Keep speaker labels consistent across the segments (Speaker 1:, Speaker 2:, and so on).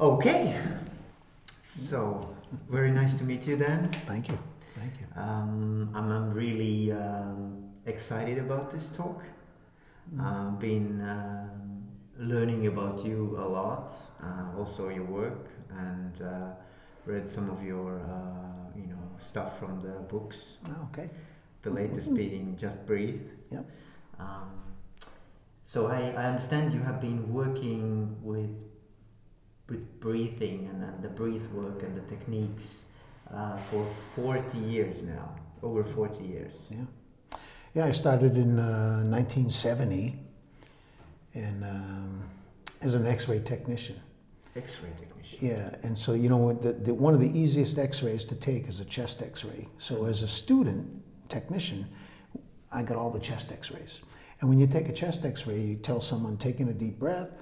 Speaker 1: Okay. So, very nice to meet you, Dan.
Speaker 2: Thank you. Thank you.
Speaker 1: Um, I'm, I'm really um, excited about this talk.
Speaker 2: Mm.
Speaker 1: I've been um, learning about you a lot, uh, also your work, and uh, read some of your uh, you know stuff from the books.
Speaker 2: Oh, okay.
Speaker 1: The latest being Just Breathe.
Speaker 2: Yep.
Speaker 1: Um, so I, I understand you have been working with with breathing and, and the breath work and the techniques uh, for 40 years now, over 40 years.
Speaker 2: Yeah. Yeah, I started in uh, 1970 and um, as an X-ray technician.
Speaker 1: X-ray technician.
Speaker 2: Yeah, and so you know the, the, one of the easiest X-rays to take is a chest X-ray. So as a student technician, I got all the chest X-rays. And when you take a chest X-ray, you tell someone taking a deep breath,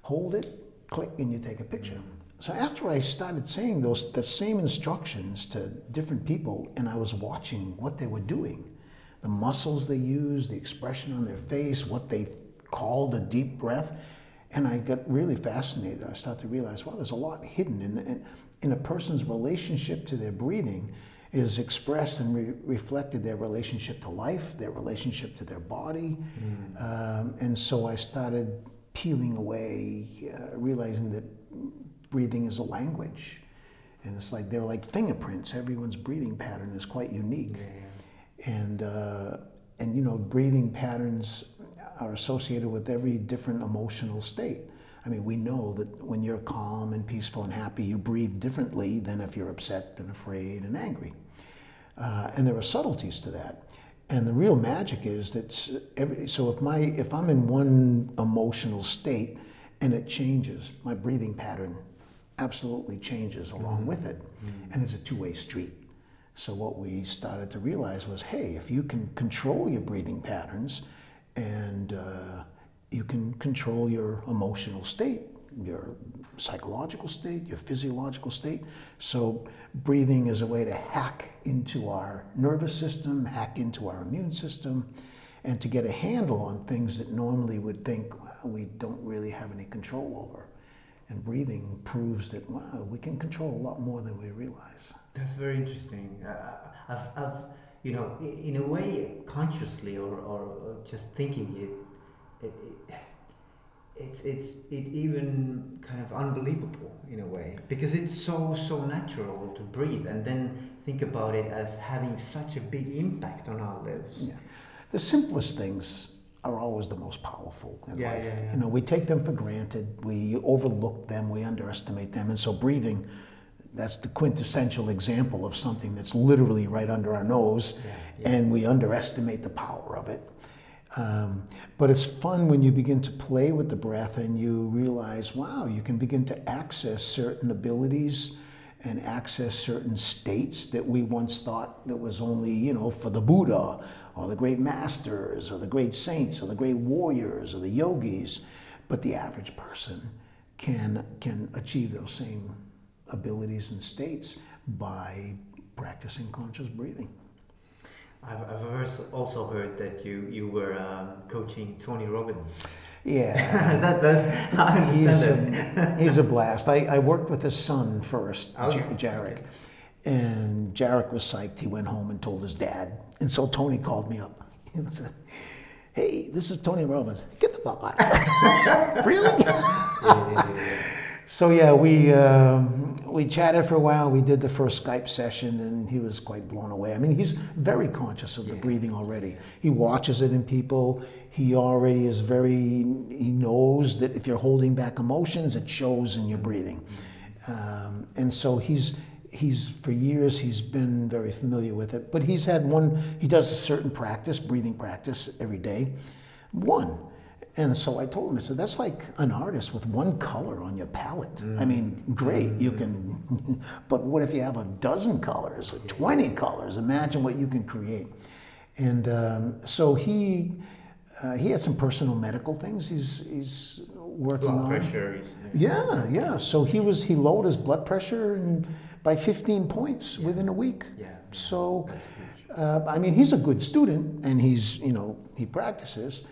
Speaker 2: hold it, click, and you take a picture. So after I started saying those the same instructions to different people, and I was watching what they were doing, the muscles they used, the expression on their face, what they called a deep breath, and I got really fascinated. I started to realize, wow, there's a lot hidden in, the, in a person's relationship to their breathing is expressed and re- reflected their relationship to life, their relationship to their body. Mm. Um, and so I started peeling away, uh, realizing that breathing is a language. And it's like they're like fingerprints. Everyone's breathing pattern is quite unique. Yeah. And, uh, and, you know, breathing patterns are associated with every different emotional state. I mean, we know that when you're calm and peaceful and happy, you breathe differently than if you're upset and afraid and angry. Uh, and there are subtleties to that. And the real magic is that every, so if my if I'm in one emotional state and it changes, my breathing pattern absolutely changes along mm-hmm. with it, mm-hmm. and it's a two-way street. So what we started to realize was, hey, if you can control your breathing patterns, and uh, you can control your emotional state, your psychological state, your physiological state. So, breathing is a way to hack into our nervous system, hack into our immune system, and to get a handle on things that normally would think well, we don't really have any control over. And breathing proves that wow, we can control a lot more than we realize.
Speaker 1: That's very interesting. Uh, I've, I've, you know, in a way, consciously or, or, just thinking it, it, it it's it's it even kind of unbelievable in a way because it's so so natural to breathe and then think about it as having such a big impact on our lives.
Speaker 2: Yeah. The simplest things are always the most powerful in
Speaker 1: yeah,
Speaker 2: life.
Speaker 1: Yeah, yeah.
Speaker 2: You know, we take them for granted, we overlook them, we underestimate them, and so breathing that's the quintessential example of something that's literally right under our nose, and we underestimate the power of it. Um, but it's fun when you begin to play with the breath and you realize, wow, you can begin to access certain abilities and access certain states that we once thought that was only, you know, for the Buddha or the great masters or the great saints or the great warriors or the yogis. But the average person can, can achieve those same abilities and states by practicing conscious breathing.
Speaker 1: I've, I've also heard that you, you were um, coaching Tony Robbins.
Speaker 2: Yeah.
Speaker 1: that, that,
Speaker 2: he's,
Speaker 1: a,
Speaker 2: he's a blast. I, I worked with his son first,
Speaker 1: okay.
Speaker 2: Jairek.
Speaker 1: Okay.
Speaker 2: And Jairek was psyched. He went home and told his dad. And so Tony called me up and said, Hey, this is Tony Robbins. Get the fuck out really? So yeah, we um, we chatted for a while. We did the first Skype session, and he was quite blown away. I mean, he's very conscious of the yeah. breathing already. He watches it in people. He already is very. He knows that if you're holding back emotions, it shows in your breathing, um, and so he's he's for years he's been very familiar with it. But he's had one. He does a certain practice, breathing practice every day. One and so I told him, I said, that's like an artist with one color on your palette. Mm. I mean, great, mm. you can, but what if you have a dozen colors or 20 colors? Imagine what you can create. And um, so he, uh, he had some personal medical things he's, he's working
Speaker 1: blood
Speaker 2: on.
Speaker 1: Pressure.
Speaker 2: Yeah, yeah. So he was, he lowered his blood pressure and by 15 points
Speaker 1: yeah.
Speaker 2: within a week.
Speaker 1: Yeah.
Speaker 2: So, uh, I mean, he's a good student and he's, you know, he practices.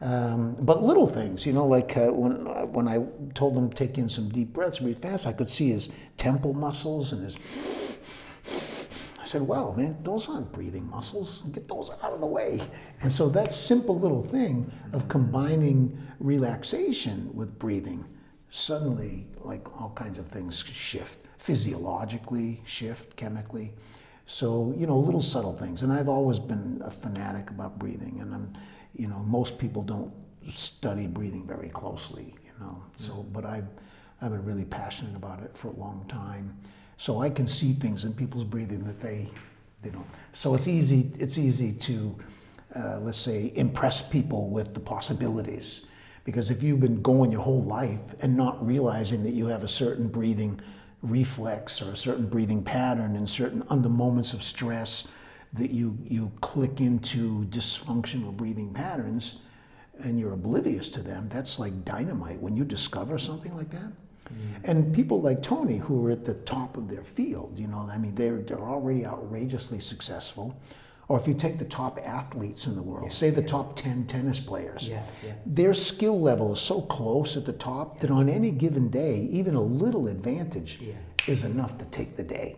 Speaker 2: Um, but little things, you know, like uh, when when I told him to take in some deep breaths really fast, I could see his temple muscles and his. I said, "Well, man, those aren't breathing muscles. Get those out of the way." And so that simple little thing of combining relaxation with breathing, suddenly, like all kinds of things shift physiologically, shift chemically. So you know, little subtle things. And I've always been a fanatic about breathing, and I'm you know, most people don't study breathing very closely, you know. So, mm-hmm. but I've, I've been really passionate about it for a long time. So I can see things in people's breathing that they, they don't. So it's easy, it's easy to, uh, let's say, impress people with the possibilities. Because if you've been going your whole life and not realizing that you have a certain breathing reflex or a certain breathing pattern in certain under moments of stress that you, you click into dysfunctional breathing patterns and you're oblivious to them, that's like dynamite when you discover something like that. Mm. And people like Tony, who are at the top of their field, you know, I mean, they're, they're already outrageously successful. Or if you take the top athletes in the world, yeah, say the yeah. top 10 tennis players, yeah, their skill level is so close at the top that on any given day, even a little advantage is enough to take the day.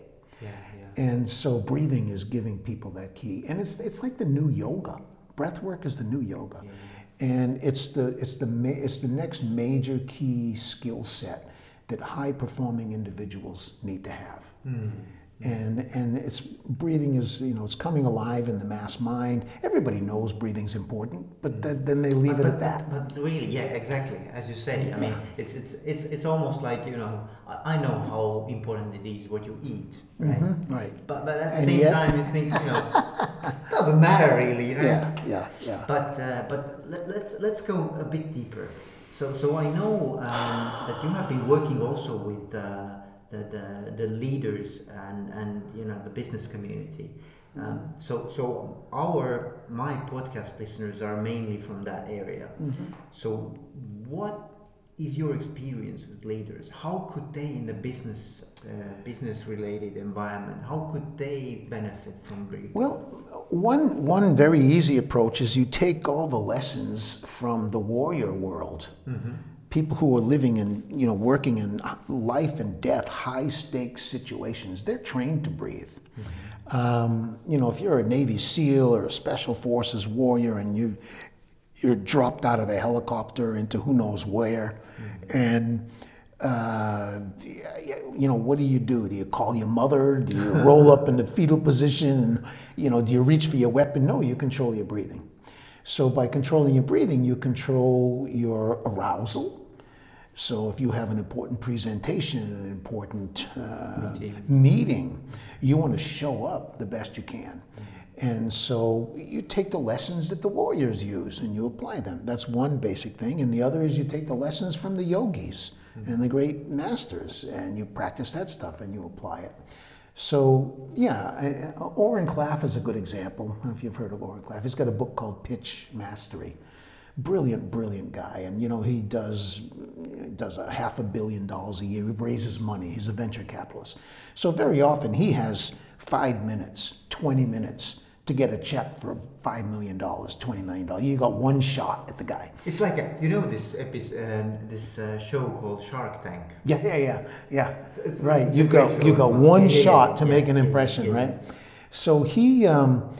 Speaker 2: And so breathing is giving people that key. And it's, it's like the new yoga. Breath work is the new yoga. Yeah. And it's the, it's, the, it's the next major key skill set that high performing individuals need to have. Mm and and it's breathing is you know it's coming alive in the mass mind. Everybody knows breathing's important, but th- then they leave
Speaker 1: but,
Speaker 2: it at that.
Speaker 1: But really, yeah, exactly as you say. I mean, it's it's it's it's almost like you know I know how important it is what you eat, right?
Speaker 2: Mm-hmm, right.
Speaker 1: But but at the same yet... time, you think you know doesn't matter really, you know.
Speaker 2: Yeah, yeah, yeah.
Speaker 1: But uh, but let, let's let's go a bit deeper. So so I know um, that you have been working also with. Uh, the, the, the leaders and, and you know the business community. Um, so so our my podcast listeners are mainly from that area. Mm-hmm. So what is your experience with leaders? How could they in the business uh, business related environment? How could they benefit from breathing?
Speaker 2: Well, one one very easy approach is you take all the lessons from the warrior world. Mm-hmm people who are living in, you know, working in life and death, high stakes situations, they're trained to breathe. Mm-hmm. Um, you know, if you're a Navy SEAL or a Special Forces warrior and you you're dropped out of the helicopter into who knows where, mm-hmm. and uh, you know, what do you do? Do you call your mother? Do you roll up in the fetal position? And, you know, do you reach for your weapon? No, you control your breathing. So by controlling your breathing, you control your arousal, so if you have an important presentation, an important uh, meeting, you want to show up the best you can. And so you take the lessons that the warriors use and you apply them. That's one basic thing. And the other is you take the lessons from the yogis mm-hmm. and the great masters and you practice that stuff and you apply it. So, yeah, Oren Klaff is a good example. I don't know if you've heard of Oren Klaff. He's got a book called Pitch Mastery brilliant, brilliant guy. And you know, he does does a half a billion dollars a year. He raises money. He's a venture capitalist. So very often he has five minutes, twenty minutes to get a check for five million dollars, twenty million dollars. You got one shot at the guy.
Speaker 1: It's like a, you know this episode, um, this uh, show called Shark Tank.
Speaker 2: Yeah, yeah, yeah, yeah. It's, it's, right. You've got you got one yeah, shot yeah, to yeah, make an impression, right? So he. Um,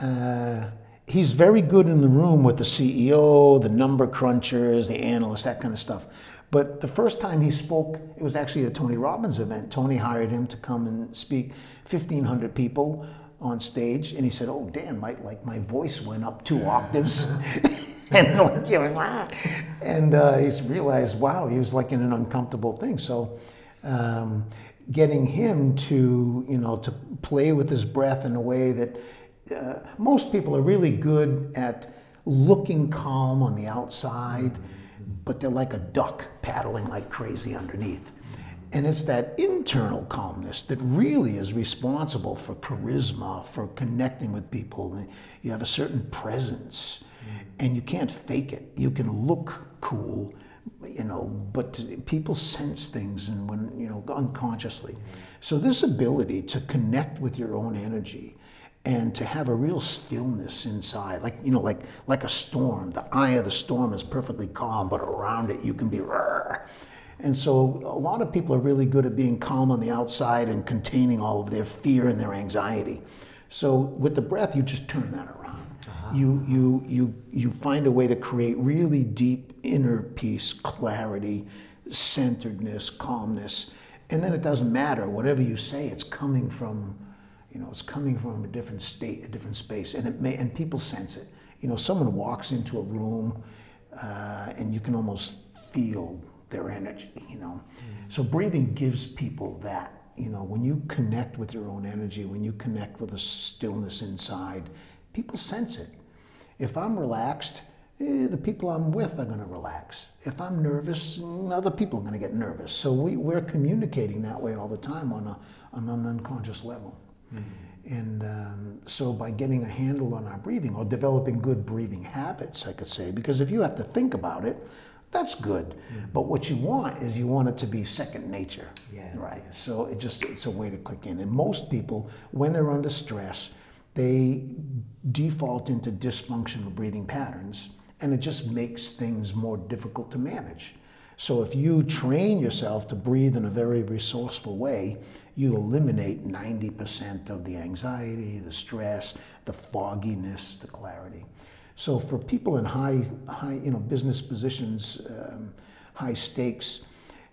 Speaker 2: uh, he's very good in the room with the CEO, the number crunchers, the analysts, that kind of stuff. But the first time he spoke, it was actually a Tony Robbins event. Tony hired him to come and speak, 1,500 people on stage, and he said, "Oh, Dan, my like my voice went up two octaves." and like, you know, and uh, he's realized, wow, he was like in an uncomfortable thing. So, um, getting him to, you know, to play with his breath in a way that uh, most people are really good at looking calm on the outside, but they're like a duck paddling like crazy underneath. And it's that internal calmness that really is responsible for charisma, for connecting with people. You have a certain presence, and you can't fake it. You can look cool, you know, but people sense things and when, you know, unconsciously. So this ability to connect with your own energy and to have a real stillness inside, like you know, like like a storm. The eye of the storm is perfectly calm, but around it you can be. And so a lot of people are really good at being calm on the outside and containing all of their fear and their anxiety. So with the breath, you just turn that around. Uh-huh. You you you you find a way to create really deep inner peace, clarity, centeredness, calmness, and then it doesn't matter whatever you say. It's coming from you know, it's coming from a different state, a different space, and it may, and people sense it. You know, someone walks into a room, uh, and you can almost feel their energy. You know, mm-hmm. so breathing gives people that. You know, when you connect with your own energy, when you connect with a stillness inside, people sense it. If I'm relaxed, eh, the people I'm with are going to relax. If I'm nervous, other people are going to get nervous. So we, we're communicating that way all the time on, a, on an unconscious level. Mm-hmm. And um, so, by getting a handle on our breathing or developing good breathing habits, I could say, because if you have to think about it, that's good. Mm-hmm. But what you want is you want it to be second nature. Yeah. Right. Yeah. So it just it's a way to click in. And most people, when they're under stress, they default into dysfunctional breathing patterns, and it just makes things more difficult to manage. So if you train yourself to breathe in a very resourceful way, you eliminate 90% of the anxiety, the stress, the fogginess, the clarity. So for people in high, high you know, business positions, um, high stakes,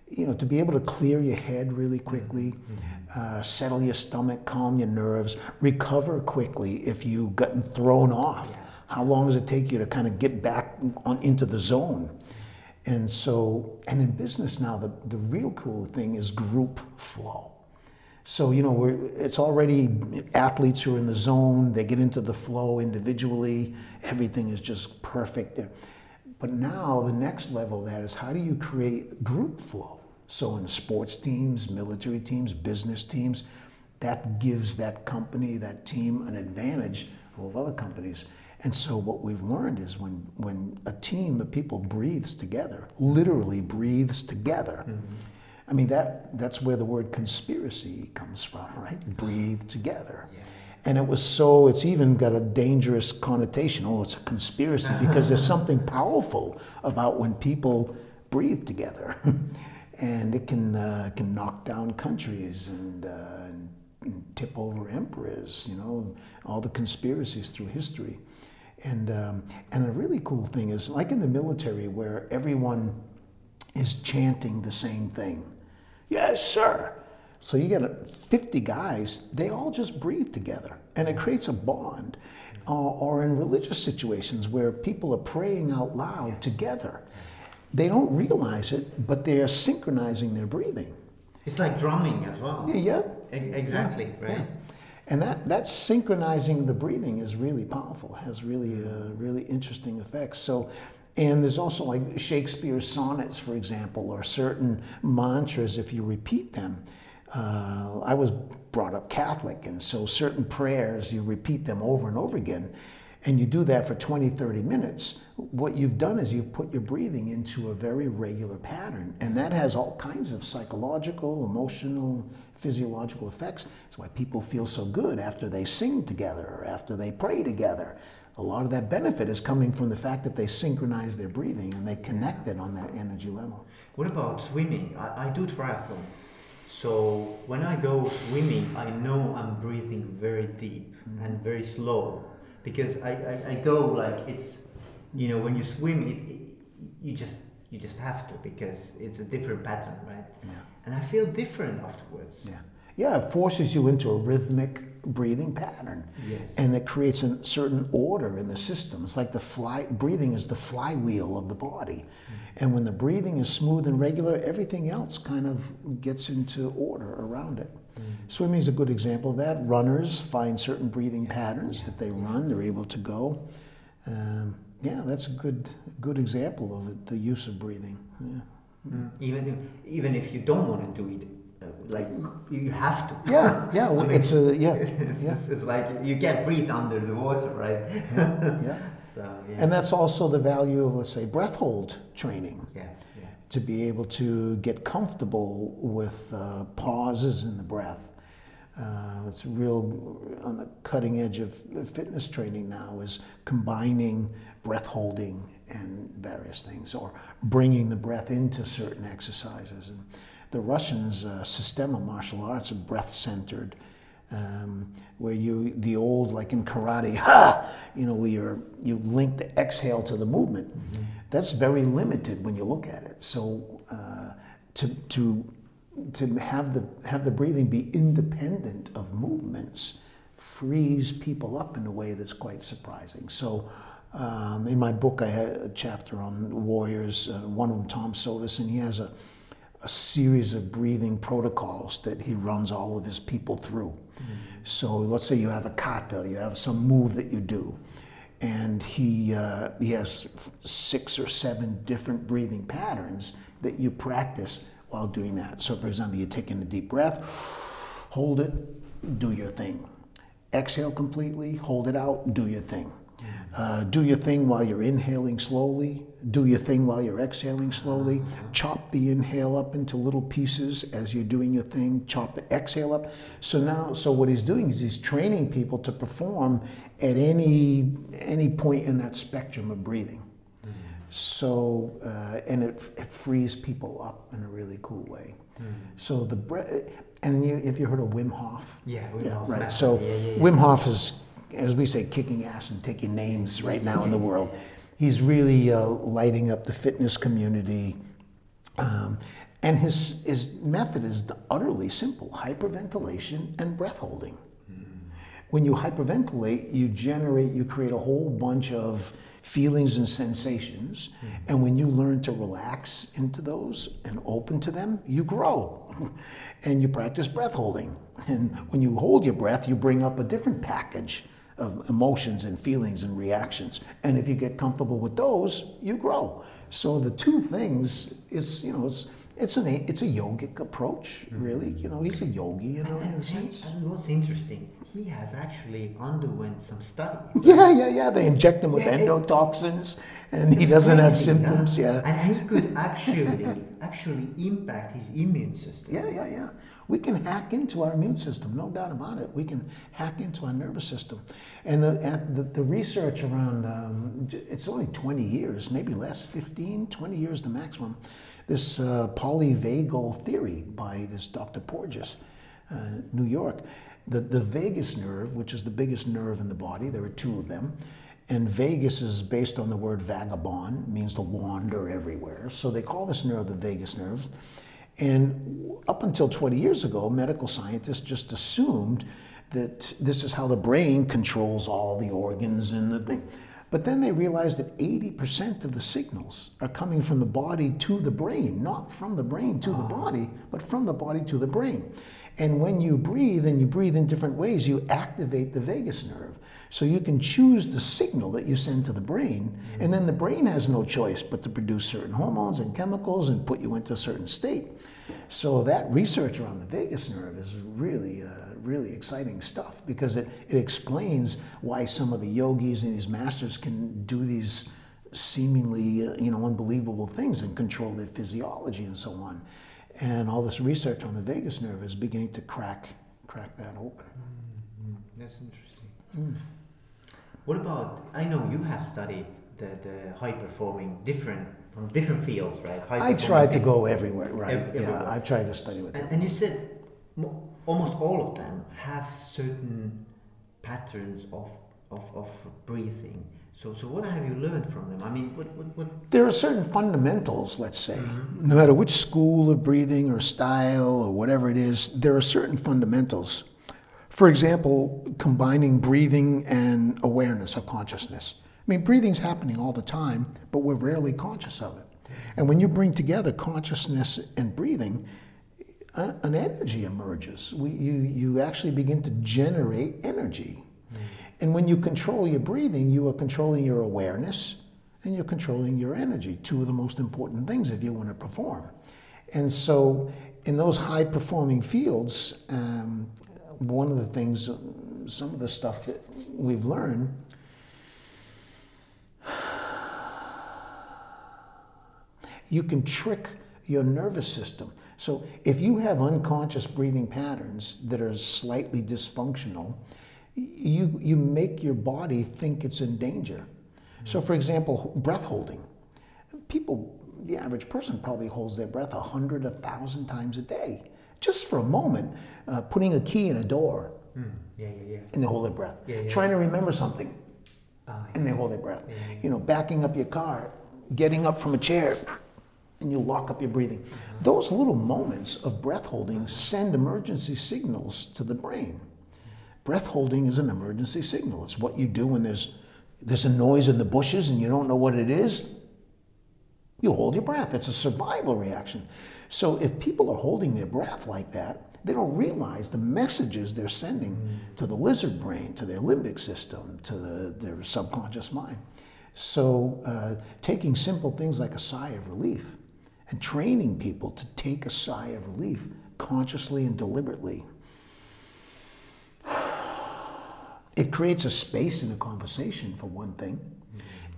Speaker 2: you know, to be able to clear your head really quickly, mm-hmm. uh, settle your stomach, calm your nerves, recover quickly if you've gotten thrown off. How long does it take you to kind of get back on into the zone? And so, and in business now, the, the real cool thing is group flow. So, you know, it's already athletes who are in the zone, they get into the flow individually, everything is just perfect. But now the next level of that is how do you create group flow? So, in sports teams, military teams, business teams, that gives that company, that team an advantage over other companies. And so what we've learned is when, when a team of people breathes together, literally breathes together, mm-hmm. I mean, that, that's where the word conspiracy comes from, right? Breathe together. Yeah. And it was so, it's even got a dangerous connotation. Oh, it's a conspiracy because there's something powerful about when people breathe together. and it can, uh, can knock down countries and, uh, and, and tip over emperors, you know, all the conspiracies through history. And, um, and a really cool thing is, like in the military, where everyone is chanting the same thing. Yes, sir. So you get 50 guys, they all just breathe together, and it creates a bond. Uh, or in religious situations where people are praying out loud together. They don't realize it, but they're synchronizing their breathing.
Speaker 1: It's like drumming as well.
Speaker 2: Yeah.
Speaker 1: yeah. Exactly, yeah. right? Yeah.
Speaker 2: And that, that synchronizing the breathing is really powerful, has really, uh, really interesting effects. So, and there's also like Shakespeare's sonnets, for example, or certain mantras, if you repeat them. Uh, I was brought up Catholic, and so certain prayers, you repeat them over and over again, and you do that for 20, 30 minutes. What you've done is you've put your breathing into a very regular pattern, and that has all kinds of psychological, emotional, physiological effects. That's why people feel so good after they sing together or after they pray together. A lot of that benefit is coming from the fact that they synchronize their breathing and they connect it on that energy level.
Speaker 1: What about swimming? I, I do triathlon. So when I go swimming, I know I'm breathing very deep mm-hmm. and very slow because I, I, I, go like it's, you know, when you swim, it, it, you just you just have to because it's a different pattern, right? Yeah. And I feel different afterwards.
Speaker 2: Yeah. Yeah, it forces you into a rhythmic breathing pattern.
Speaker 1: Yes.
Speaker 2: And it creates a certain order in the system. It's like the fly breathing is the flywheel of the body. Mm-hmm. And when the breathing is smooth and regular, everything else kind of gets into order around it. Mm-hmm. Swimming is a good example of that. Runners find certain breathing yeah. patterns yeah. that they run, they're able to go. Um, yeah, that's a good good example of it, the use of breathing. Yeah.
Speaker 1: Mm. Even even if you don't want to do it, like you have to.
Speaker 2: Yeah, yeah. I mean, it's a yeah.
Speaker 1: It's,
Speaker 2: yeah.
Speaker 1: it's like you can't breathe under the water, right?
Speaker 2: yeah. yeah. so, yeah. And that's also the value of let's say breath hold training.
Speaker 1: Yeah. yeah.
Speaker 2: To be able to get comfortable with uh, pauses in the breath. Uh, it's real on the cutting edge of fitness training now is combining breath holding and various things, or bringing the breath into certain exercises. And the Russians' uh, system of martial arts are breath centered. Um, where you the old like in karate, ha, you know, where you're, you link the exhale to the movement. Mm-hmm. That's very limited when you look at it. So uh, to to to have the have the breathing be independent of movements frees people up in a way that's quite surprising. So. Um, in my book, I had a chapter on warriors. Uh, one of them, Tom Sotis, and he has a, a series of breathing protocols that he runs all of his people through. Mm-hmm. So let's say you have a kata, you have some move that you do, and he uh, he has six or seven different breathing patterns that you practice while doing that. So, for example, you take in a deep breath, hold it, do your thing. Exhale completely, hold it out, do your thing. Uh, do your thing while you're inhaling slowly. Do your thing while you're exhaling slowly. Chop the inhale up into little pieces as you're doing your thing. Chop the exhale up. So now, so what he's doing is he's training people to perform at any any point in that spectrum of breathing. So, uh, and it, it frees people up in a really cool way. Mm-hmm. So the breath, and you, if you heard of Wim Hof?
Speaker 1: Yeah, Wim yeah, Hof.
Speaker 2: Right. So yeah, yeah, Wim Hof is as we say, kicking ass and taking names right now in the world. He's really uh, lighting up the fitness community. Um, and his, his method is utterly simple hyperventilation and breath holding. When you hyperventilate, you generate, you create a whole bunch of feelings and sensations. And when you learn to relax into those and open to them, you grow. and you practice breath holding. And when you hold your breath, you bring up a different package of emotions and feelings and reactions. And if you get comfortable with those, you grow. So the two things is, you know, it's it's an it's a yogic approach, really. You know, he's a yogi, you know, in a sense.
Speaker 1: And what's interesting, he has actually underwent some study.
Speaker 2: Yeah, yeah, yeah. They inject him with yeah, endotoxins, and he doesn't have symptoms. Yeah,
Speaker 1: and he could actually actually impact his immune system.
Speaker 2: Yeah, yeah, yeah. We can hack into our immune system, no doubt about it. We can hack into our nervous system, and the the, the research around um, it's only 20 years, maybe less, 15, 20 years the maximum this uh, polyvagal theory by this Dr. Porges, uh, New York. The, the vagus nerve, which is the biggest nerve in the body, there are two of them, and vagus is based on the word vagabond, means to wander everywhere. So they call this nerve the vagus nerve. And up until 20 years ago, medical scientists just assumed that this is how the brain controls all the organs and the thing. But then they realized that 80% of the signals are coming from the body to the brain, not from the brain to the ah. body, but from the body to the brain. And when you breathe and you breathe in different ways, you activate the vagus nerve. So you can choose the signal that you send to the brain, mm-hmm. and then the brain has no choice but to produce certain hormones and chemicals and put you into a certain state. So that research around the vagus nerve is really, uh, really exciting stuff because it, it explains why some of the yogis and these masters can do these seemingly, uh, you know, unbelievable things and control their physiology and so on. And all this research on the vagus nerve is beginning to crack, crack that open.
Speaker 1: Mm-hmm. That's interesting. Mm. What about? I know you have studied the, the high performing different from different fields, right?
Speaker 2: I tried to go everywhere, right? Yeah, I've tried to study with
Speaker 1: and,
Speaker 2: them.
Speaker 1: And you said almost all of them have certain patterns of, of, of breathing. So, so what have you learned from them? I mean, what, what, what?
Speaker 2: There are certain fundamentals, let's say. No matter which school of breathing or style or whatever it is, there are certain fundamentals. For example, combining breathing and awareness or consciousness. I mean, breathing's happening all the time, but we're rarely conscious of it. And when you bring together consciousness and breathing, an energy emerges. We, you, you actually begin to generate energy. Mm. And when you control your breathing, you are controlling your awareness and you're controlling your energy, two of the most important things if you want to perform. And so, in those high performing fields, um, one of the things, some of the stuff that we've learned you can trick your nervous system. So if you have unconscious breathing patterns that are slightly dysfunctional, you, you make your body think it's in danger. So, for example, breath holding. People, the average person probably holds their breath a hundred, a thousand times a day, just for a moment, uh, putting a key in a door.
Speaker 1: Mm. Yeah, yeah, yeah.
Speaker 2: And they hold their breath.
Speaker 1: Yeah, yeah.
Speaker 2: Trying to remember something,
Speaker 1: Ah,
Speaker 2: and they hold their breath.
Speaker 1: Yeah, yeah.
Speaker 2: You know, backing up your car, getting up from a chair, and you lock up your breathing. Those little moments of breath holding send emergency signals to the brain. Breath holding is an emergency signal. It's what you do when there's there's a noise in the bushes and you don't know what it is. You hold your breath. It's a survival reaction. So if people are holding their breath like that, they don't realize the messages they're sending to the lizard brain, to their limbic system, to the, their subconscious mind. So uh, taking simple things like a sigh of relief and training people to take a sigh of relief consciously and deliberately. It creates a space in a conversation, for one thing.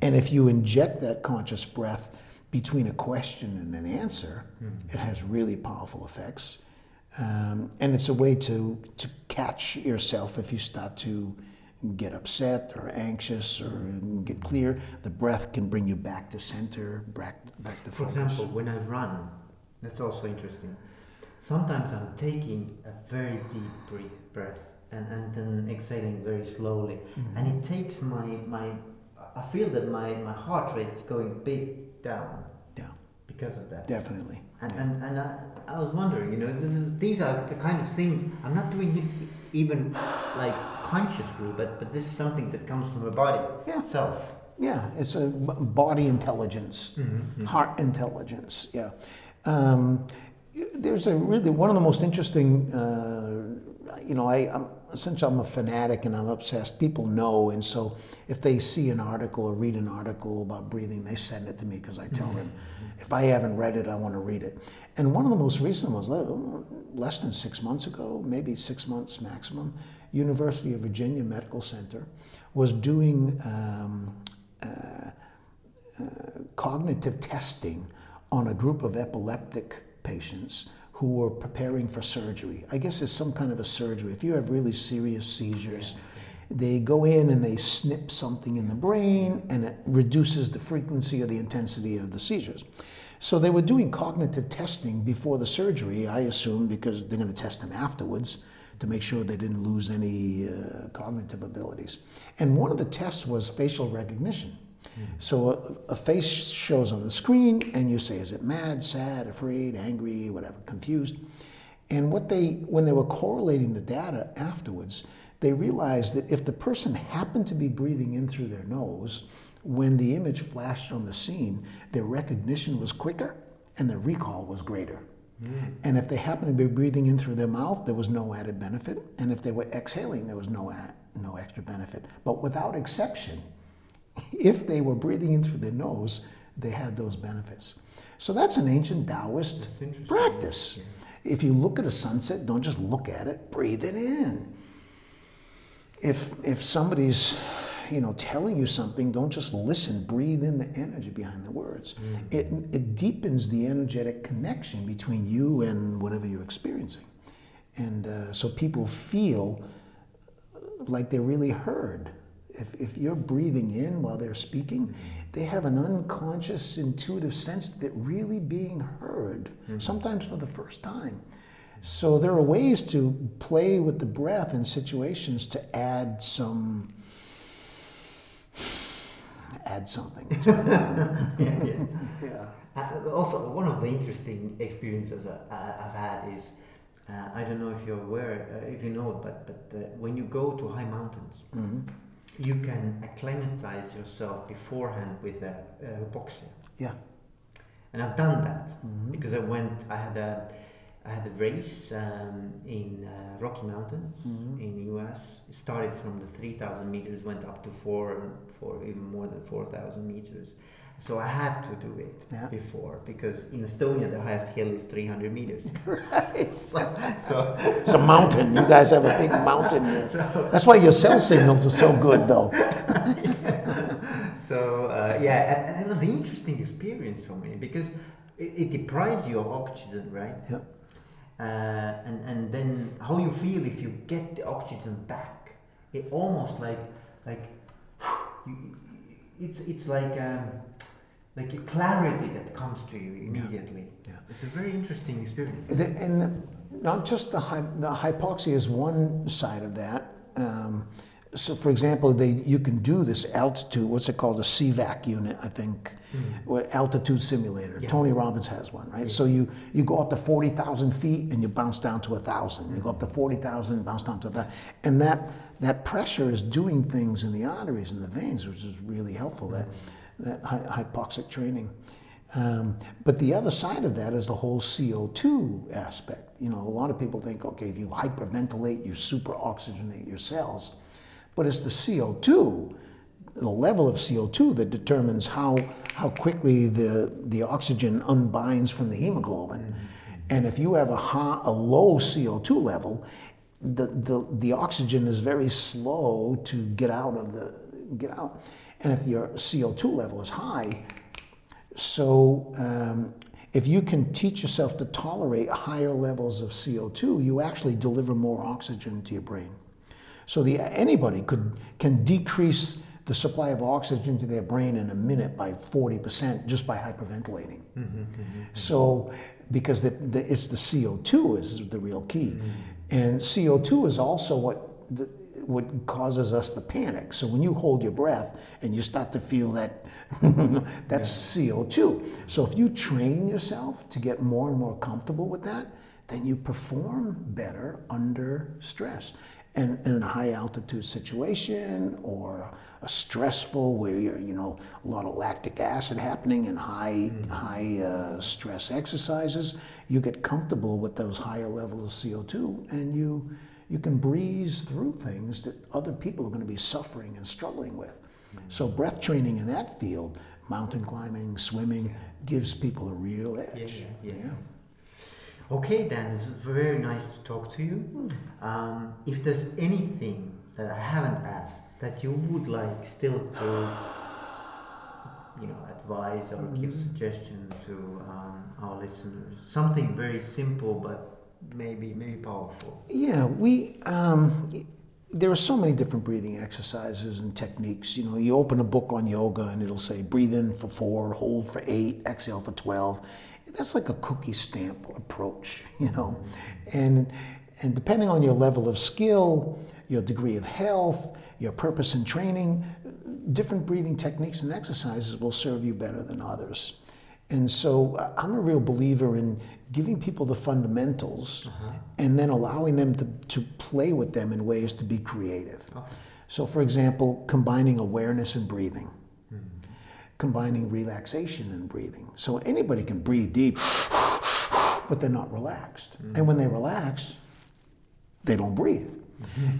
Speaker 2: And if you inject that conscious breath between a question and an answer, it has really powerful effects. Um, and it's a way to, to catch yourself if you start to get upset or anxious or get clear. The breath can bring you back to center, back, back to
Speaker 1: For
Speaker 2: focus.
Speaker 1: example, when I run, that's also interesting. Sometimes I'm taking a very deep breath, and, and then exhaling very slowly. Mm-hmm. And it takes my, my, I feel that my, my heart rate is going big down
Speaker 2: Yeah,
Speaker 1: because of that.
Speaker 2: definitely.
Speaker 1: And,
Speaker 2: Yeah.
Speaker 1: and, and I, I was wondering, you know, this is, these are the kind of things, I'm not doing even like consciously, but, but this is something that comes from the body
Speaker 2: Yeah.
Speaker 1: itself.
Speaker 2: Yeah, it's a body intelligence,
Speaker 1: Mm-hmm.
Speaker 2: heart intelligence. Yeah. Um, there's a really one of the most interesting. Uh, you know, I, I'm essentially I'm a fanatic and I'm obsessed. People know, and so if they see an article or read an article about breathing, they send it to me because I tell them if I haven't read it, I want to read it. And one of the most recent ones, le- less than six months ago, maybe six months maximum, University of Virginia Medical Center was doing. Um, uh, cognitive testing on a group of epileptic patients who were preparing for surgery. I guess it's some kind of a surgery. If you have really serious seizures, they go in and they snip something in the brain and it reduces the frequency or the intensity of the seizures. So they were doing cognitive testing before the surgery, I assume, because they're going to test them afterwards to make sure they didn't lose any uh, cognitive abilities. And one of the tests was facial recognition. So a, a face shows on the screen, and you say, "Is it mad, sad, afraid, angry, whatever, confused?" And what they, when they were correlating the data afterwards, they realized that if the person happened to be breathing in through their nose, when the image flashed on the scene, their recognition was quicker and their recall was greater. And if they happened to be breathing in through their mouth, there was no added benefit. And if they were exhaling, there was no, no extra benefit. But without exception, if they were breathing in through their nose, they had those benefits. So that's an ancient Taoist practice. If you look at a sunset, don't just look at it, breathe it in. If, if somebody's you know, telling you something, don't just listen, breathe in the energy behind the words. It, it deepens the energetic connection between you and whatever you're experiencing. And uh, so people feel like they're really heard. If, if you're breathing in while they're speaking, they have an unconscious, intuitive sense that really being heard, sometimes for the first time. So there are ways to play with the breath in situations to add some, add something. to it.
Speaker 1: yeah, yeah.
Speaker 2: yeah.
Speaker 1: Uh, also, one of the interesting experiences I- I've had is uh, I don't know if you're aware, uh, if you know, but but uh, when you go to high mountains,
Speaker 2: Mhm.
Speaker 1: you can acclimatize yourself beforehand with a, uh, hypoxia,
Speaker 2: Yeah.
Speaker 1: and I've done that
Speaker 2: Mhm.
Speaker 1: because I went. I had a I had a race um, in uh, Rocky Mountains
Speaker 2: Mhm.
Speaker 1: in U.S. It started from the 3,000 meters, went up to four, four even more than 4,000 meters. So I had to do it
Speaker 2: Yeah.
Speaker 1: before because in Estonia the highest hill is 300 meters.
Speaker 2: Right.
Speaker 1: so,
Speaker 2: It's a mountain. You guys have a big mountain here.
Speaker 1: so,
Speaker 2: That's why your cell signals are so good, though.
Speaker 1: so uh, yeah, and, and it was an interesting experience for me because it, it deprives you of oxygen, right?
Speaker 2: Yep.
Speaker 1: Uh, and and then how you feel if you get the oxygen back? It almost like like you, it's it's like um, like a clarity that comes to you immediately.
Speaker 2: Yeah.
Speaker 1: It's a very interesting experience.
Speaker 2: The- And not just the, hy- the hypoxia is one side of that. Um, so, for example, they you can do this altitude. What's it called? A CVAC unit, I think, or altitude simulator.
Speaker 1: Yeah.
Speaker 2: Tony Robbins has one, right? So you you go up to forty thousand feet and you bounce down to a thousand. You go up to forty thousand, bounce down to that, and that that pressure is doing things in the arteries and the veins, which is really helpful. That that hy- hypoxic training. Um, but the other side of that is the whole CO2 aspect. You know, a lot of people think, okay, if you hyperventilate, you super oxygenate your cells. But it's the CO2, the level of CO2 that determines how, how quickly the, the oxygen unbinds from the hemoglobin. And if you have a, high, a low CO2 level, the, the, the oxygen is very slow to get out of the, get out. And if your CO2 level is high, so, um, if you can teach yourself to tolerate higher levels of CO2, you actually deliver more oxygen to your brain. So, the, anybody could can decrease the supply of oxygen to their brain in a minute by 40% just by hyperventilating. Mm-hmm, mm-hmm, mm-hmm. So, because the, the, it's the CO2 is the real key. And CO2 is also what, the, what causes us the panic. So when you hold your breath and you start to feel that, that's CO2. So if you train yourself to get more and more comfortable with that, then you perform better under stress. And in a high altitude situation or a stressful where you're, you know, a lot of lactic acid happening and high, high uh, stress exercises, you get comfortable with those higher levels of CO2 and you, you can breeze through things that other people are going to be suffering and struggling with. So breath training in that field, mountain climbing, swimming, gives people a real edge.
Speaker 1: yeah, yeah. Okay, Dan, it's very nice to talk to you. Um, if there's anything that I haven't asked that you would like still to, you know, advise or give suggestion to um, our listeners, something very simple but maybe maybe powerful.
Speaker 2: Yeah, we. Um, there are so many different breathing exercises and techniques. You know, you open a book on yoga and it'll say breathe in for four, hold for eight, exhale for twelve. That's like a cookie stamp approach, you know, and and depending on your level of skill, your degree of health, your purpose in training, different breathing techniques and exercises will serve you better than others. And so I'm a real believer in giving people the fundamentals uh-huh. and then allowing them to, to play with them in ways to be creative.
Speaker 1: Okay.
Speaker 2: So, for example, combining awareness and breathing, combining relaxation and breathing. So, anybody can breathe deep, but they're not relaxed. Mm. And when they relax, they don't breathe.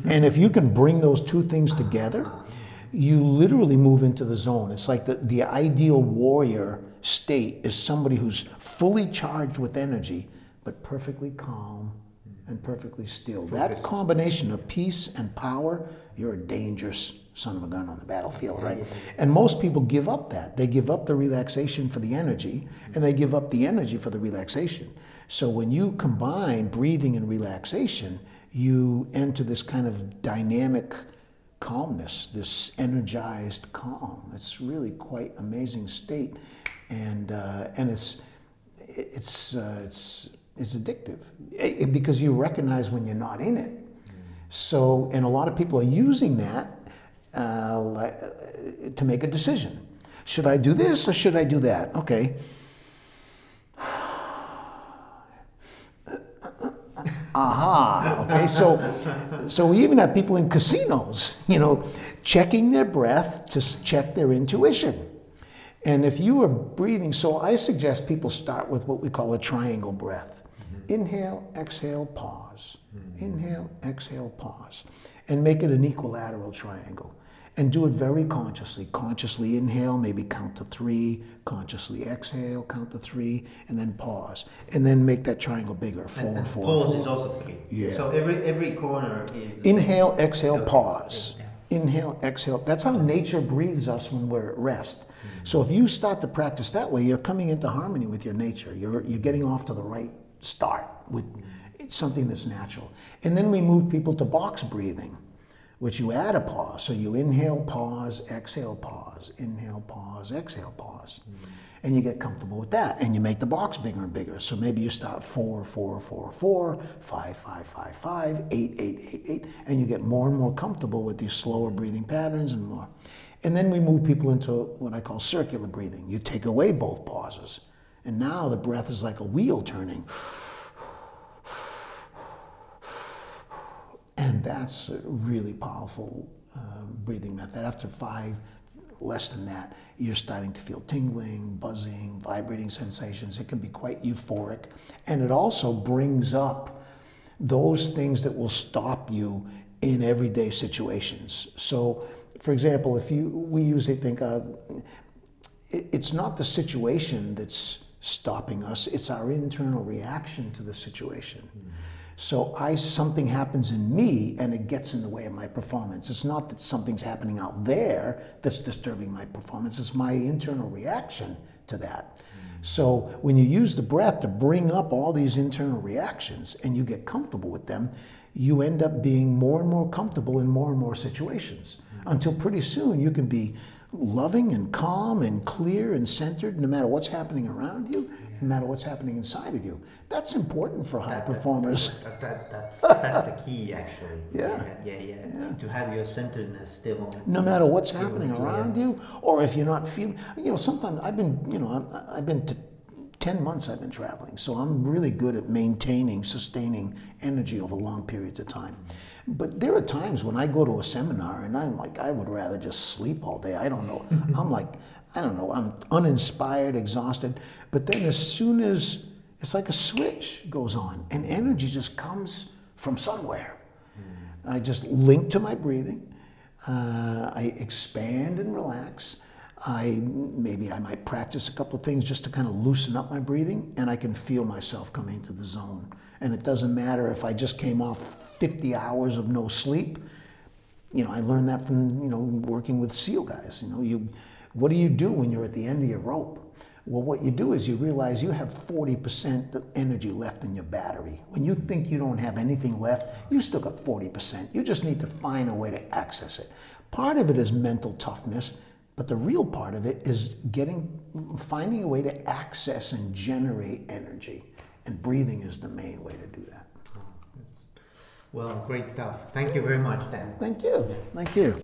Speaker 2: and if you can bring those two things together, you literally move into the zone. It's like the, the ideal warrior state is somebody who's fully charged with energy, but perfectly calm and perfectly still. That combination of peace and power, you're a dangerous son of a gun on the battlefield, right? And most people give up that. They give up the relaxation for the energy, and they give up the energy for the relaxation. So when you combine breathing and relaxation, you enter this kind of dynamic calmness, this energized calm. It's really quite amazing state, and uh, and it's it's uh, it's it's addictive Eh, because you recognize when you're not in it. So, and a lot of people are using that Uh, uh, to make a decision. Should I do this or should I do that? Okay. Aha. Okay. So, so we even have people in casinos, you know, checking their breath to check their intuition. And if you are breathing, so I suggest people start with what we call a triangle breath. Mm-hmm. Inhale, exhale, pause. Mm-hmm. Inhale, exhale, pause. And make it an equilateral triangle. And do it very consciously. Consciously inhale, maybe count to three. Consciously exhale, count to three, and then pause. And then make that triangle bigger. Four,
Speaker 1: And, and
Speaker 2: four,
Speaker 1: pause
Speaker 2: four.
Speaker 1: is also three.
Speaker 2: Yeah.
Speaker 1: So every every corner is. the same.
Speaker 2: Inhale, exhale, pause.
Speaker 1: Yeah.
Speaker 2: inhale, exhale. That's how nature breathes us when we're at rest. So if you start to practice that way, you're coming into harmony with your nature. You're, you're getting off to the right start with it's something that's natural. And then we move people to box breathing, which you add a pause. So you inhale, pause, exhale, pause, inhale, pause, exhale, pause. Mm-hmm. And you get comfortable with that. And you make the box bigger and bigger. So maybe you start four, four, four, four, five, five, five, five, eight, eight, eight, eight. And you get more and more comfortable with these slower breathing patterns and more. And then we move people into what I call circular breathing. You take away both pauses. And now the breath is like a wheel turning. And that's a really powerful um, breathing method. After five, less than that, you're starting to feel tingling, buzzing, vibrating sensations. It can be quite euphoric. And it also brings up those things that will stop you in everyday situations. So, for example, if you, we usually think uh, it, it's not the situation that's stopping us, it's our internal reaction to the situation. Mm-hmm. So I something happens in me and it gets in the way of my performance. It's not that something's happening out there that's disturbing my performance. It's my internal reaction to that. So when you use the breath to bring up all these internal reactions and you get comfortable with them, you end up being more and more comfortable in more and more situations until pretty soon you can be loving and calm and clear and centered no matter what's happening around you, no matter what's happening inside of you. That's important for high
Speaker 1: That-
Speaker 2: performers.
Speaker 1: That, that, that's, that's the key, actually.
Speaker 2: Yeah.
Speaker 1: Yeah, yeah,
Speaker 2: Yeah.
Speaker 1: To have your centeredness still.
Speaker 2: no matter what's happening around you, or if you're not feeling, you know, sometimes I've been, you know, I'm- I've been to 10 months I've been traveling, so I'm really good at maintaining, sustaining energy over long periods of time. But there are times when I go to a seminar and I'm like, I would rather just sleep all day. I don't know. I'm like, I don't know, I'm uninspired, exhausted. But then as soon as it's like a switch goes on and energy just comes from somewhere. I just link to my breathing. Uh, I expand and relax. I maybe I might practice a couple of things just to kind of loosen up my breathing, and I can feel myself coming into the zone. And it doesn't matter if I just came off 50 hours of no sleep. You know, I learned that from you know working with SEAL guys. You know, you what do you do when you're at the end of your rope? Well, what you do is you realize you have 40% energy left in your battery. When you think you don't have anything left, you still got 40%. You just need to find a way to access it. Part of it is mental toughness, but the real part of it is getting finding a way to access and generate energy. And breathing is the main way to do that.
Speaker 1: Oh, well, great stuff. Thank you very much, Dan.
Speaker 2: Thank you. Thank you.